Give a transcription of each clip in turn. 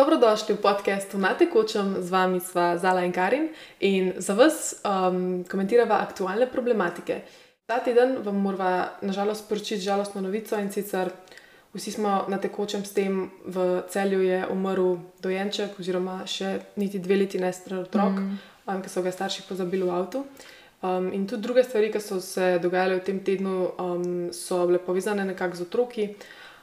Dobrodošli v podkastu Na tekočem, z vami sva Zala in Karin in za vas um, komentirava aktualne problematike. Ta teden vam moramo nažalost sporočiti žalostno novico in sicer vsi smo na tekočem s tem, v celju je umrl dojenček, oziroma še niti dve leti nestar otrok, mm. um, ki so ga starši pozabili v avtu. Um, in tudi druge stvari, ki so se dogajale v tem tednu, um, so bile povezane nekako z otroki.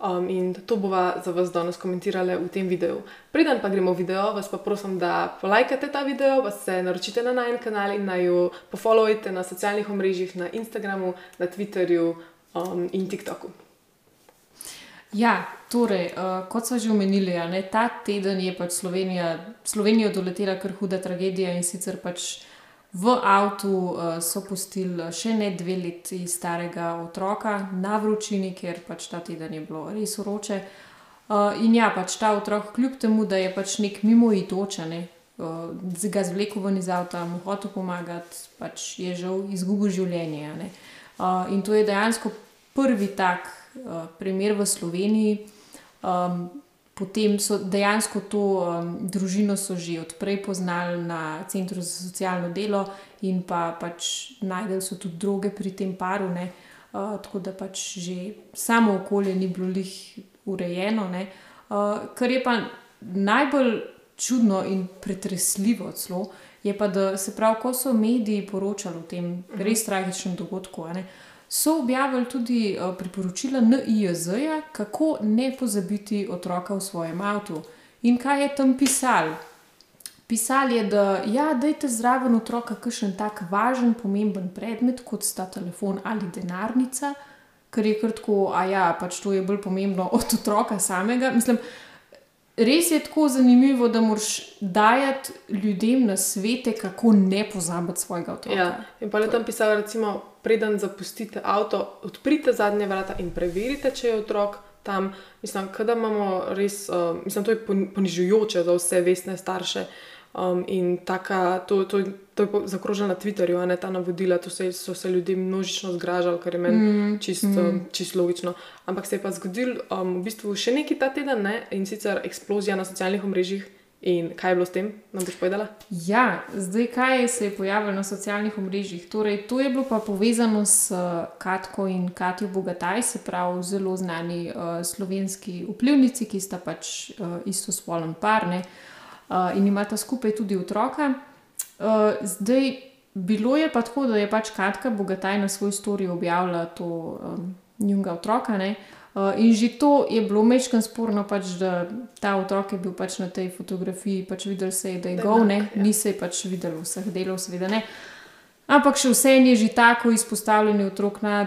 Um, in to bova za vas danes komentirali v tem videu. Preden pa gremo v video, vas pa prosim, da polajkate ta video, vas se naročite na najen kanal in naj jo pofollowite na socialnih omrežjih, na Instagramu, na Twitterju um, in TikToku. Ja, torej, uh, kot smo že omenili, ne, ta teden je pač Slovenija, Slovenijo doletela kar huda tragedija in sicer pač. V avtu uh, so pustili še ne dve leti starega otroka na vročini, ker pač ta teden je bilo res vroče. Uh, in ja, pač ta otrok, kljub temu, da je pač nek mimoidočen, uh, ga zvlekel ven iz avta, mu hotel pomagati, pač je žal izgubil življenje. Uh, in to je dejansko prvi tak primer v Sloveniji. Potem so dejansko to um, družino že odprej poznali na Centru za socialno delo, in pa pač najdel so tudi druge pri tem paru, uh, tako da pač že samo okolje ni bilo lih urejeno. Uh, kar je pa najbolj čudno in pretresljivo, celo, je pa, da se pravi, ko so mediji poročali o tem res tragičnem dogodku. Ne, uh, so objavili tudi uh, priporočila NIJZ, kako ne pozabiti otroka v svojem avtu. In kaj je tam pisal? Pisal je, da ja, dajte zraven otroka kakšen tak važen, pomemben predmet, kot sta telefon ali denarnica, ker je krtko, a ja, pač to je bolj pomembno od otroka samega. Mislim, res je tako zanimivo, da moraš dajati ljudem na svete, kako ne pozabiti svojega otroka. Ja, in pa je tam pisalo, recimo, preden zapustite avto, odprite zadnje vrata in preverite, če je otrok. Tam, mislim, da imamo res, uh, mislim, to je ponižujoče za vse vestne starše. Um, in taka, to, to, to je zakroženo na Twitterju, ne ta navodila, to se, so se ljudje množično zgražali, kar je meni mm, čisto mm. čist logično. Ampak se je pa zgodil um, v bistvu še neki ta teden ne? in sicer eksplozija na socialnih omrežjih. In kaj je bilo s tem, nam boš povedala? Ja, zdaj kaj se je pojavilo na socialnih omrežjih. Torej, to je bilo pa povezano s uh, Katko in Katijo Bogataj, se pravi zelo znani uh, slovenski vplivnici, ki sta pač uh, istospolni parne. Uh, in imata skupaj tudi otroka. Uh, zdaj, bilo je pa tako, da je pač Katka Bogataj na svoj storij objavila to um, njunega otroka. Uh, in že to je bilo mečkan sporno, pač, da ta otrok je bil pač na tej fotografiji, pač videl se je, da je gov, ja. ni se pač videl vseh delov, seveda ne. Ampak še vse je že tako izpostavljeno otrok na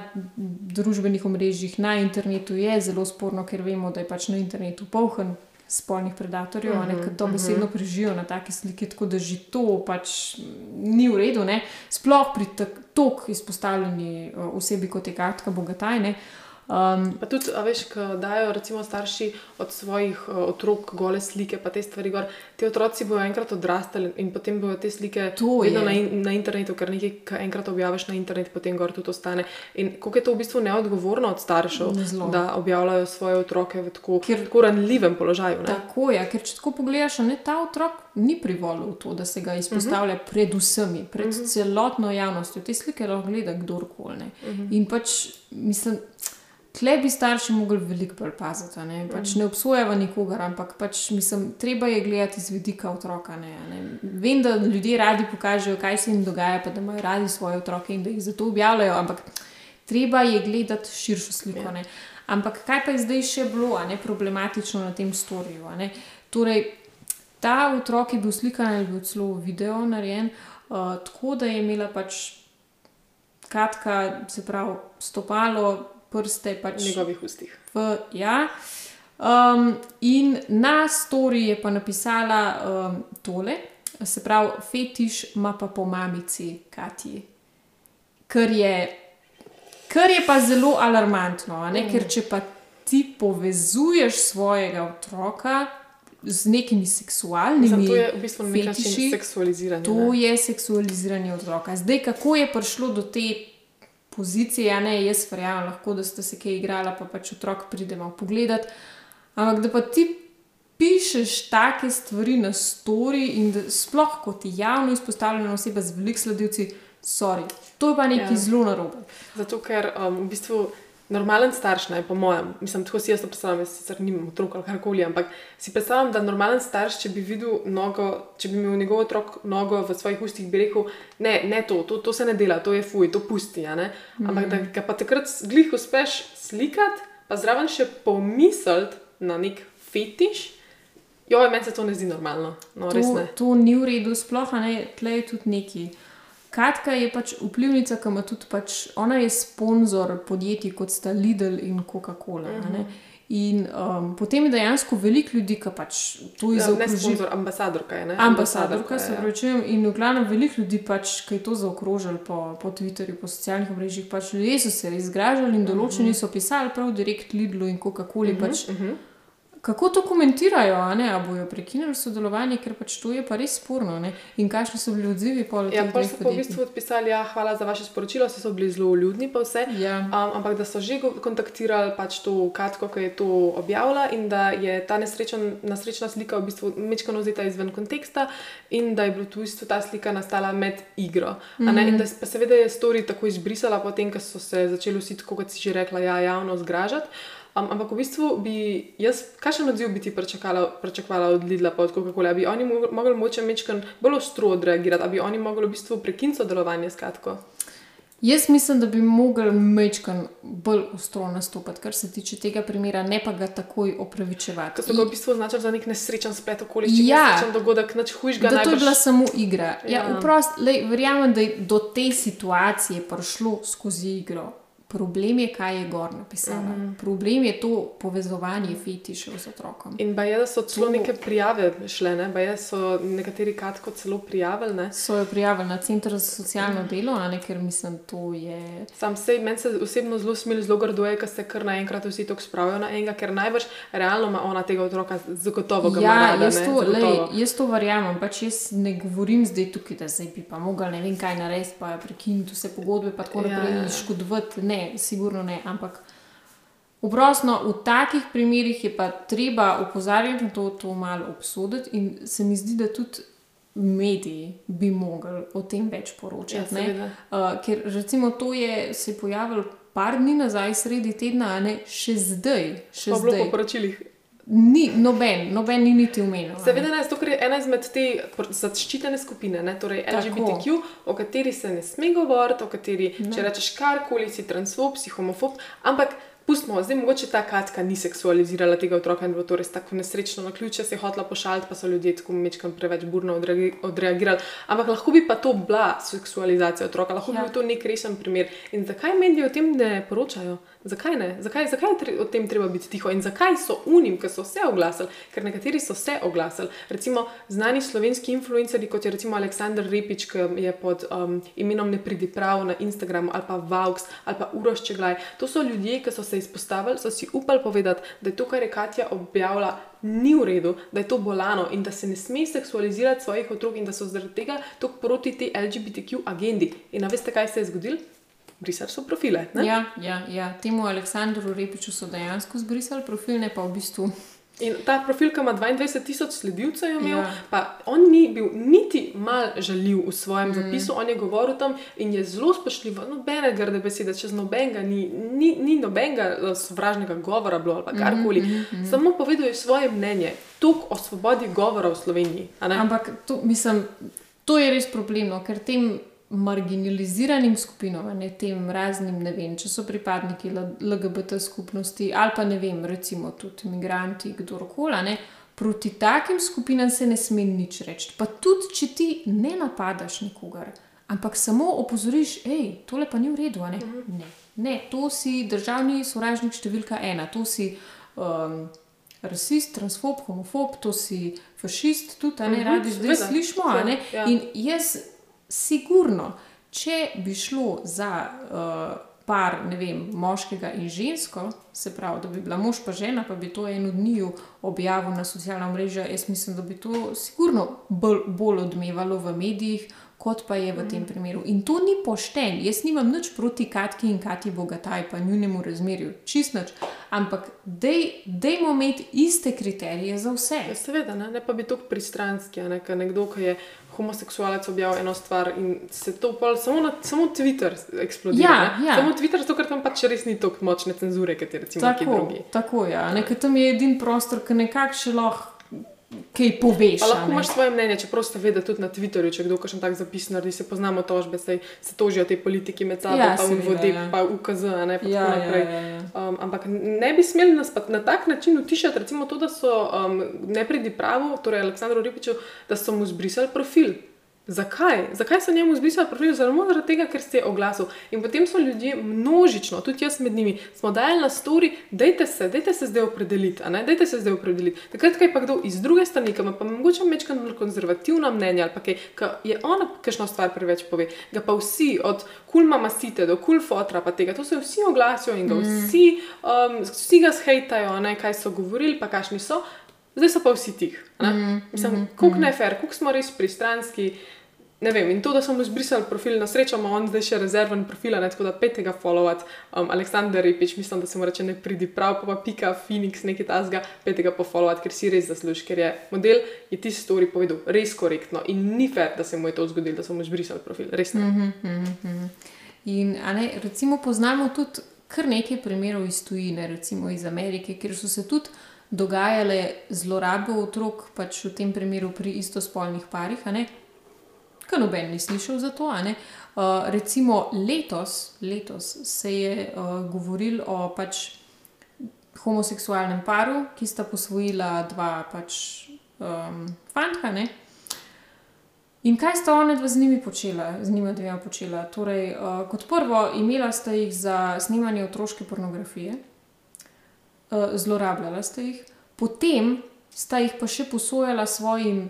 družbenih omrežjih, na internetu je zelo sporno, ker vemo, da je pač na internetu polhen spolnih predatorjev, uh -huh, ki to besedno uh -huh. preživijo na take slike, tako da že to pač ni v redu, ne? sploh pri tako izpostavljeni osebi kot je Katka Bogatajne. Uh, Um, pa tudi, veš, ko dajo recimo starši od svojih uh, otrok gole slike, pa te stvari gor. Ti otroci bodo enkrat odrastali in potem bodo te slike vedno na, in, na internetu, ker nekaj, kar enkrat objaviš na internet, potem gor tudi ostane. In koliko je to v bistvu neodgovorno od staršev, Zlo. da objavljajo svoje otroke v tako, ker, tako ranljivem položaju. Ne? Tako je, ker če tako pogledaš, ne ta otrok. Ni privolil v to, da se ga izpostavlja uh mhm. -huh. pred vsemi, pred uh mhm. -huh. celotno javnostjo. Te slike lahko gleda kdorkoli. Uh mhm. -huh. In pač mislim, Tle bi starši mogli veliko bolj paziti. Ne, pač ne obsojava nikogar, ampak pač, mislim, treba je gledati z vidika otroka. Ne, ne. Vem, da ljudje radi pokažejo, kaj se jim dogaja, pa da imajo radi svoje otroke in da jih zato objavljajo, ampak treba je gledati širšo sliko. Ja. Ampak kaj pa je zdaj še bilo ne, problematično na tem storju? Torej, ta otrok je bil slikan ali bil celo video narejen, uh, tako da je imela pač kratka, se pravi, stopalo prste pač v njegovih ustih. V, ja. Um, in na storiji je pa napisala um, tole, se pravi, fetiš ima pa po mamici Kati. Kar je, kar je pa zelo alarmantno, mm. ker če pa ti povezuješ svojega otroka z nekimi seksualnimi stvarmi, to je v bistvu seksualiziranja. To ne? je seksualiziranje otroka. Zdaj, kako je prišlo do te pozicije, ne jaz, verjamem, lahko da ste se kaj igrali, pa pač otrok pridemo pogledat. Ampak da pa ti pišeš take stvari na story in da sploh kot javno izpostavljena oseba z veliko sledilci, sorry, to je pa nekaj ja. zelo narobe. Zato, ker um, v bistvu normalen starš, naj po mojem, mislim, tako si jaz to predstavljam, jaz sicer nimam otrok ali karkoli, ampak si predstavljam, da normalen starš, če bi videl nogo, če bi imel njegov otrok nogo v svojih ustih, bi rekel: Ne, ne to, to, to se ne dela, to je fuj, to pusti. Ampak da ga pa takrat glih uspeš slikati, pa zraven še pomisliti na nek fetiš. Jo, meni se to ne zdi normalno. No, to, to ni v redu, sploh ne, tle je tudi neki. Katka je pač vplivnica, ki ima tudi pač, ona je sponzor podjetij kot sta Lidl in Coca-Cola. Uh -huh. In um, potem je dejansko veliko ljudi, ki pač to. Ja, ne sponzor, ambasadorka je. Ne? Ambasadorka, se pravi, ja. in v glavnem veliko ljudi, pač, ki je to zaokrožili po, po Twitterju, po socialnih mrežah, pač ljudje so se izgražali in določeni uh -huh. so pisali prav direkt Lidlu in Coca-Coli. Uh -huh, pač, uh -huh kako to komentirajo, ali bojo prekinili sodelovanje, ker pač to je pa res sporno. Ne? In kakšni so bili odzivi? Ja, pa so po v bistvu odpisali, ja, hvala za vaše sporočilo, so, so bili zelo ljudni, pa vse. Ja. Um, ampak da so že kontaktirali pač to Katko, ki je to objavila in da je ta nesrečen, nesrečna slika v bistvu mečkano vzeta izven konteksta in da je bila v bistvu ta slika nastala med igro. Mm -hmm. In da pa seveda je stori tako izbrisala, potem, ko so se začeli vsi, kot si že rekla, ja, javno zgražati. Um, ampak v bistvu bi jaz, kakšen odziv bi ti pričakovala od Lidla, pa od Coca-Cola, bi oni mogli moče mečkan bolj ostro odreagirati, bi oni mogli v bistvu prekiniti sodelovanje s Katko? Jaz mislim, da bi mogli mečkan bolj ostro nastopati, kar se tiče tega primera, ne pa ga takoj opravičevati. To so ga v bistvu označili za nek nesrečen splet okoliščin, ja, nesrečen dogodek, nič hujšega. Da najbrž... to je bila samo igra. Ja, ja. Vprost, lej, verjamem, da je do te situacije prišlo skozi igro. Problem je, kaj je gor napisano. Mm -hmm. Problem je to povezovanje fetišev z otrokom. In pa je, da so celo to... neke prijave šle, ne? pa je, so nekateri kratko celo prijavili. Ne? So jo prijavili na Center za socialno mm. delo, ne? ker mislim, to je. Sam sej, meni se osebno zelo smili, zelo grdo je, ker se kar naenkrat vsi to spravijo na enega, ker najbrž realno ima ona tega otroka zagotovo ga ja, rada, jaz, to, lej, jaz to verjamem, pač jaz ne govorim zdaj tukaj, da zdaj bi pa mogel ne vem kaj narediti, pa prekiniti vse pogodbe, pa tako ja, naprej, ja. škodovati sigurno ne. Ampak oprostno, v takih primerih je pa treba opozarjati na to, to malo obsoditi, in se mi zdi, da tudi mediji bi mogli o tem več poročati. Ja, uh, ker recimo to je se pojavilo par dni nazaj, sredi tedna, ne še zdaj. Še pa zdaj. Po poročilih. Ni noben, noben ni niti umenil. Seveda ne, zato je ena izmed te zaščitene skupine, ne, torej LGBTQ, o kateri se ne sme govoriti, o kateri, ne. če rečeš karkoli, si transfob, si homofob, ampak pustimo, zdaj mogoče ta katka ni seksualizirala tega otroka in bilo to res tako nesrečno na ključe, se je hotla pošaliti, pa so ljudje tako mečkam preveč burno odreagirali. Ampak lahko bi pa to bila seksualizacija otroka, lahko ja. bi bil to nek resen primer. In zakaj mediji o tem ne poročajo? Zakaj ne? Zakaj, zakaj je o tem treba biti tiho in zakaj so unim, ki so se oglasili? Ker nekateri so se oglasili. Recimo znani slovenski influencerji, kot je recimo Aleksandr Repič, ki je pod um, imenom Ne pridi prav na Instagramu ali pa Vaux ali pa Uroš Čeglaj. To so ljudje, ki so se izpostavili, so si upali povedati, da je to, kar je Katja objavila, ni v redu, da je to bolano in da se ne sme seksualizirati svojih otrok in da so zaradi tega tako proti tej LGBTQ agendi. In veste, kaj se je zgodilo? Brisali so profile. Ja, ja, ja, temu Aleksandru Repiču so dejansko zbrisali profil, ne pa v bistvu. In ta profil, ki ima 22 tisoč sledilcev, ja. pa on ni bil niti mal žaljiv v svojem mm. zapisu, on je govoril tam in je zelo spoštljiv, nobene grde besede, čez nobenega, ni, ni, ni nobenega eh, sovražnega govora bilo ali karkoli. Mm, mm, mm. Samo povedal je svoje mnenje, tukaj o svobodi govora v Sloveniji. Ampak to, mislim, to je res problemno, ker tem marginaliziranim skupinam, ne tem raznim, ne vem, če so pripadniki LGBT skupnosti ali pa ne vem, recimo tudi imigranti, kdorkoli. Proti takim skupinam se ne sme nič reči. Pa tudi, če ti ne napadaš nikogar, ampak samo opozoriš, hej, tole pa ni v redu. Ne? Mhm. Ne. ne, to si državni sovražnik številka ena, to si um, rasist, transfob, homofob, to si fašist, tudi ne mhm, radi zdaj slišimo. Ja. In jaz sigurno, če bi šlo za uh, par, ne vem, moškega in žensko, se pravi, da bi bila mož pa žena, pa bi to en od njiju objavil na socialna mreža, jaz mislim, da bi to sigurno bolj, bolj odmevalo v medijih, kot pa je v tem primeru. In to ni pošten. Jaz nimam nič proti Katki in Kati Bogataj, pa njunemu razmerju, čist nič. Ampak dej, dejmo imeti iste kriterije za vse. Ja, seveda, ne, ne pa bi tako pristranski, ne, ker nekdo, ki je homoseksualec, objavil eno stvar in se to pol, samo na samo Twitter eksplodira. Ja, ne. ja. Samo Twitter, zato ker tam pač res ni tako močne cenzure, kot je recimo Tako, drugi. tako ja. Nekaj tam je edini prostor, ki nekako še lahko kaj poveš. Pa lahko ne. imaš svoje mnenje, čeprav ste vedeli tudi na Twitterju, če kdo kakšen tak zapis naredi, se poznamo tožbe, sej se tožijo te politiki med sabo, Ja, pa vodi, ja. pa UKZ, ne pa Ja, tako ja, naprej. ja, ja. Um, ampak ne bi smeli nas pa na tak način utišati, recimo to, da so um, nepridipravo, torej Aleksandru Ripiču, da so mu zbrisali profil. Zakaj? Zakaj so njemu zbrisali profil? Samo zaradi tega, ker se je oglasil. In potem so ljudje množično, tudi jaz med njimi, smo dajali na stori, dajte se, dajte se zdaj opredeliti, dajte se zdaj opredeliti. Takrat, ko je pa kdo iz druge strani, ki ima pa mogoče mečkan bolj konzervativna mnenja ali pa kaj, ki je ona kakšno stvar preveč pove, ga pa vsi, od kul mama site do kul fotra, pa tega, to se vsi oglasijo in ga vsi, um, vsi ga shejtajo, ne, kaj so govorili, pa kakšni so. Zdaj so pa vsi tih. Mm, Mislim, mm, kako ne fair, kako smo res pristranski. Ne vem, in to, da smo mu izbrisali profil, na srečo ima on zdaj še rezerven profil, ne, tako da petega followat, um, Aleksandr Repič, mislim, da se mu reče ne pridi prav, pa, pa pika Phoenix, nekaj tasga, petega pa followat, ker si res zasluži, ker je model, je ti story povedal res korektno in ni fair, da se mu je to zgodilo, da so mu izbrisali profil, res ne. Mm -hmm. In ne, recimo, poznamo tudi kar nekaj primerov iz tujine, recimo iz Amerike, kjer so se tudi dogajale zlorabe otrok, pač v tem primeru pri istospolnih parih. Ker noben ni slišal za to. Uh, recimo letos, letos se je uh, govorilo o pač homoseksualnem paru, ki sta posvojila dva pač, um, fanta. ne. In kaj sta ona dva z njimi počela, z njima dvema počela? Torej, uh, kot prvo, imela sta jih za snemanje otroške pornografije, zlorabljala sta jih, potem sta jih pa še posojala svojim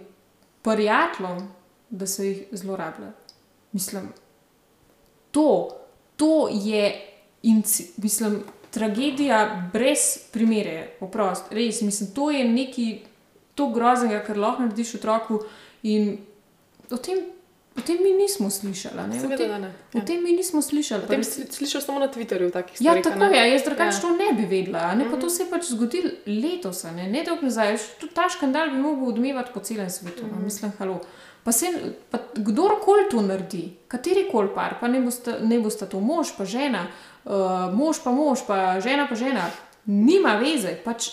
prijateljem, da so jih zlorabljali. Mislim, to, to je inci, mislim, tragedija brez primere, oprost, res. Mislim, to je nekaj to groznega, kar lahko narediš otroku. In o tem, o tem mi nismo slišali. Ne? O, tem, da ne. o tem mi nismo slišali. Tem res- si slišal samo na Twitterju takih Ja, tako je, jaz drugače Ja. to ne bi vedela. a Ne? Pa to se je pač zgodilo letos, ne, ne dolgo nazaj. Tudi ta škandal bi mogel odmevati po celem svetu. Mm. Mislim, halo. Pa se, pa kdorkoli to naredi, kateri koli par, pa ne bosta, ne bosta to mož, pa žena, uh, mož pa mož, pa žena pa žena, nima veze. Pač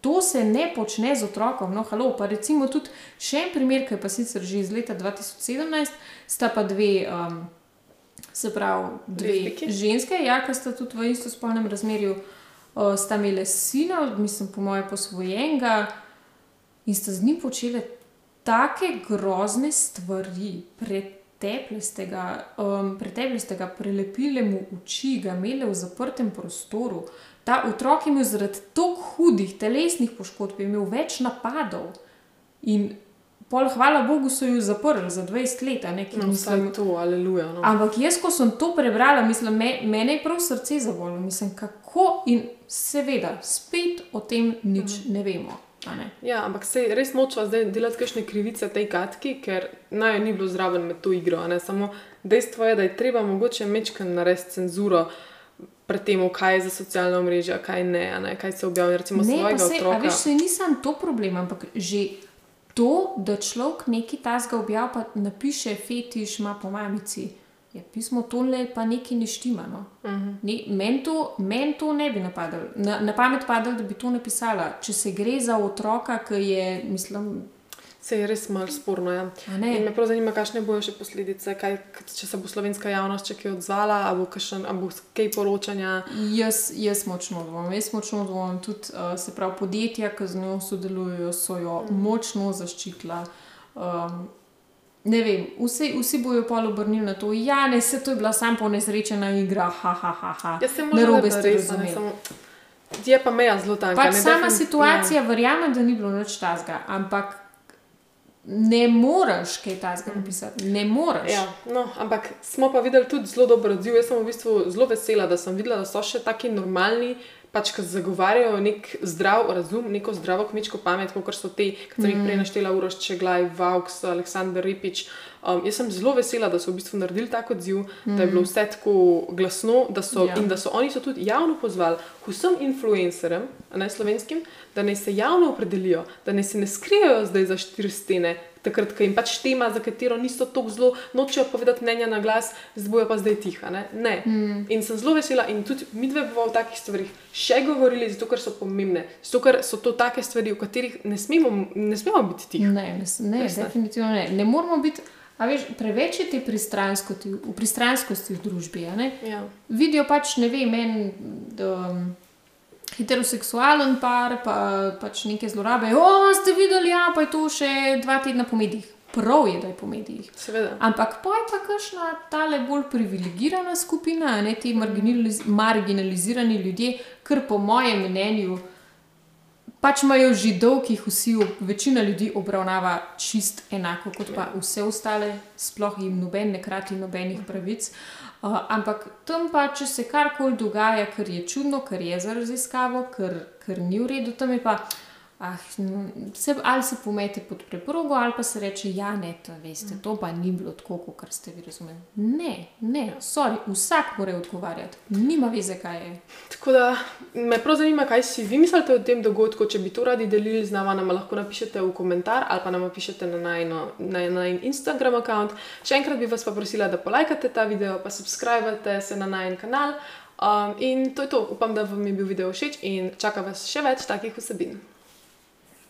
to se ne počne z otrokom. No, halo. Pa recimo tudi še en primer, ki je pa sicer že iz leta 2017, sta pa dve. Um, Se pravi, dve Lezbijki? ženske, ja, ki sta tudi v istospolnem razmerju, uh, sta imele sina, mislim, po mojem, posvojenega in sta z njim počele take grozne stvari, preteplestega, um, preteplestega, prelepile mu oči, ga imele v zaprtem prostoru. Ta otrok je imel zaradi tako hudih telesnih poškodb, je imel več napadov. In pol, hvala Bogu, so jo zaprli za 20 let, ne, No, mislim, to, aleluja. No. Ampak jaz, ko sem to prebrala, mislim, me, mene je prav srce zavolilo. Mislim, kako in seveda, spet o tem nič ne vemo. Ja, ampak se res nočemo zdaj delati kakšne krivice tej katki, ker naj ni bilo zraven med to igro. Samo dejstvo je, da je treba mogoče mečken narediti cenzuro pred tem, kaj je za socialna mreža, kaj ne, ne kaj se objavi, recimo Ne, svojega se, a otroka. veš, se ni samo to problem, ampak že to, da človek nekaj tasga objavi, pa napiše fetiš, ima po mamici. Je pismo tole pa nekaj ne štima. No? Uh Mhm. -huh. ne, Meni to, men to ne bi napadlo. Na, na pamet padlo, da bi to napisala. Če se gre za otroka, ki je, mislim, Se je res malo sporno. Ja. Ne? In me prav zanima, kakšne bojo še posledice, kaj, če se bo slovenska javnost še kaj odzvala, ali bo, kakšen, ali bo kaj poročanja. Jaz, jaz močno dvomim, jaz močno dvomim. Tudi uh, se pravi, podjetja, ki z njo sodelujejo, so jo mm. močno zaščitila. Um, ne vem, vsi, vsi bojo pa obrnili na to, ja, ne, se to je bila samo ponesrečena igra, ha, ha, ha. ha. Jaz se Narobe morda ste ne, razumeli. samo, je pa meja zelo tanka. Pač ne, sama definitivno- situacija, ja. verjamem, da ni bilo nič tazga, ampak ne moreš kaj tazga napisati. Ne moreš. Ja, no, ampak smo pa videli tudi zelo dober odziv. Jaz sem v bistvu zelo vesela, da sem videla, da so še taki normalni pač, ki zagovarjajo nek zdrav razum, neko zdravo kmečko pamet, kot so te, ki sem jih prej naštela, Uroš Čeglaj, Vauks, Aleksandr Ripič. Um, jaz sem zelo vesela, da so v bistvu naredili tako odziv, mm. da je bilo vse tako glasno so, ja. in da so oni so tudi javno pozvali vsem influencerjem, ne slovenskim, da naj se javno opredelijo, da naj se ne skrijejo zdaj za štiri stene, takrat, ko jim pač tema, za katero niso tako zelo, nočejo povedati mnenja na glas, bojo pa zdaj tiha. Ne? ne. Mm. In sem zelo vesela, in tudi mi dve bomo o takih stvarih še govorili, zato ker so pomembne, zato ker so to take stvari, o katerih ne smemo, ne smemo biti tihi. Ne, ne, ne definitivno ne. Ne moramo biti. A veš, preveč je te pristranskosti v, pristranskosti v družbi. Ja. Vidijo pač, ne vem, en. Um, heteroseksualen par, pa pač neke zlorabe. O, ste videli, ja, pa je to še dva tedna po medijih. Prav je, da je po medijih. Seveda. Ampak pa je pa kakšna tale bolj privilegirana skupina, ne ti marginaliz marginalizirani ljudje, kar po mojem mnenju pač imajo židov, ki jih vsi, večina ljudi obravnava čist enako kot pa vse ostale, sploh jim noben ne krati nobenih pravic. Uh, ampak tam pa, če se karkoli dogaja, kar je čudno, kar je za raziskavo, kar, kar ni v redu, tam je pa. Ah, se, ali se pomete pod preprogo, ali pa se reče, da ja, to, veste, to pa ni bilo tako, kot ste vi razumeli. Ne, ne, sorry, vsak mora odgovarjati, nima veze, kaj je. Tako da me prav zanima, kaj si vi mislite o tem dogodku. Če bi to radi delili z nami, nam lahko napišete v komentar ali pa nam napišete na naš Instagram račun. Še enkrat bi vas pa prosila, da polajkate ta video, pa subskrbite se na naš kanal. Um, in to je to, upam, da vam je bil video všeč in čaka vas še več takih vsebin.